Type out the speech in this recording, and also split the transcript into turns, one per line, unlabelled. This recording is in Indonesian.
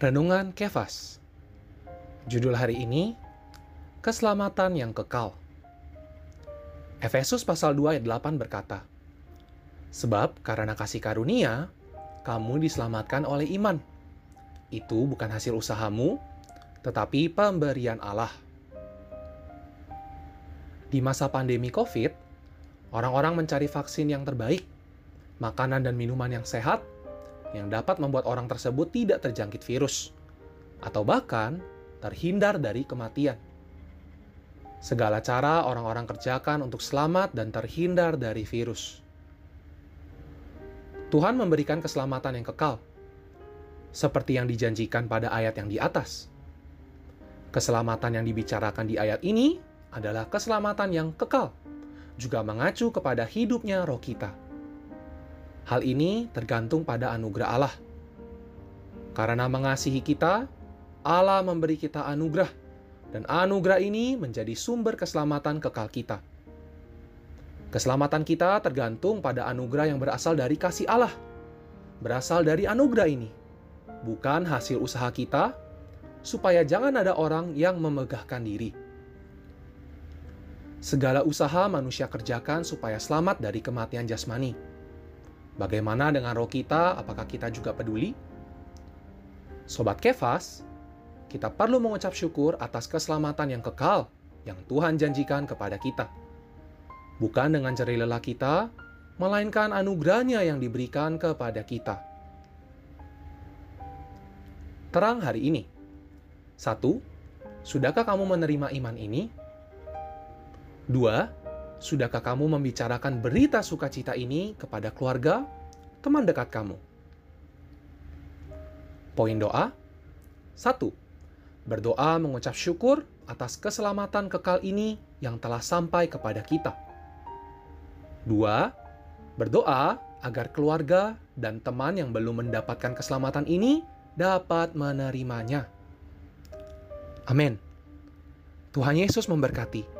Renungan Kefas. Judul hari ini Keselamatan yang kekal. Efesus pasal 2 ayat 8 berkata Sebab karena kasih karunia kamu diselamatkan oleh iman. Itu bukan hasil usahamu tetapi pemberian Allah. Di masa pandemi Covid orang-orang mencari vaksin yang terbaik makanan dan minuman yang sehat yang dapat membuat orang tersebut tidak terjangkit virus, atau bahkan terhindar dari kematian. Segala cara orang-orang kerjakan untuk selamat dan terhindar dari virus. Tuhan memberikan keselamatan yang kekal, seperti yang dijanjikan pada ayat yang di atas. Keselamatan yang dibicarakan di ayat ini adalah keselamatan yang kekal, juga mengacu kepada hidupnya roh kita Hal ini tergantung pada anugerah Allah. Karena mengasihi kita, Allah memberi kita anugerah, dan anugerah ini menjadi sumber keselamatan kekal kita. Keselamatan kita tergantung pada anugerah yang berasal dari kasih Allah, berasal dari anugerah ini, bukan hasil usaha kita, supaya jangan ada orang yang memegahkan diri. Segala usaha manusia kerjakan supaya selamat dari kematian jasmani Bagaimana dengan roh kita? Apakah kita juga peduli? Sobat Kefas, kita perlu mengucap syukur atas keselamatan yang kekal yang Tuhan janjikan kepada kita. Bukan dengan jerih lelah kita, melainkan anugerahnya yang diberikan kepada kita. Terang hari ini. Satu, sudahkah kamu menerima iman ini? Dua, Sudahkah kamu membicarakan berita sukacita ini kepada keluarga, teman dekat kamu? Poin doa: 1. Berdoa mengucap syukur atas keselamatan kekal ini yang telah sampai kepada kita. 2. Berdoa agar keluarga dan teman yang belum mendapatkan keselamatan ini dapat menerimanya. Amin. Tuhan Yesus memberkati.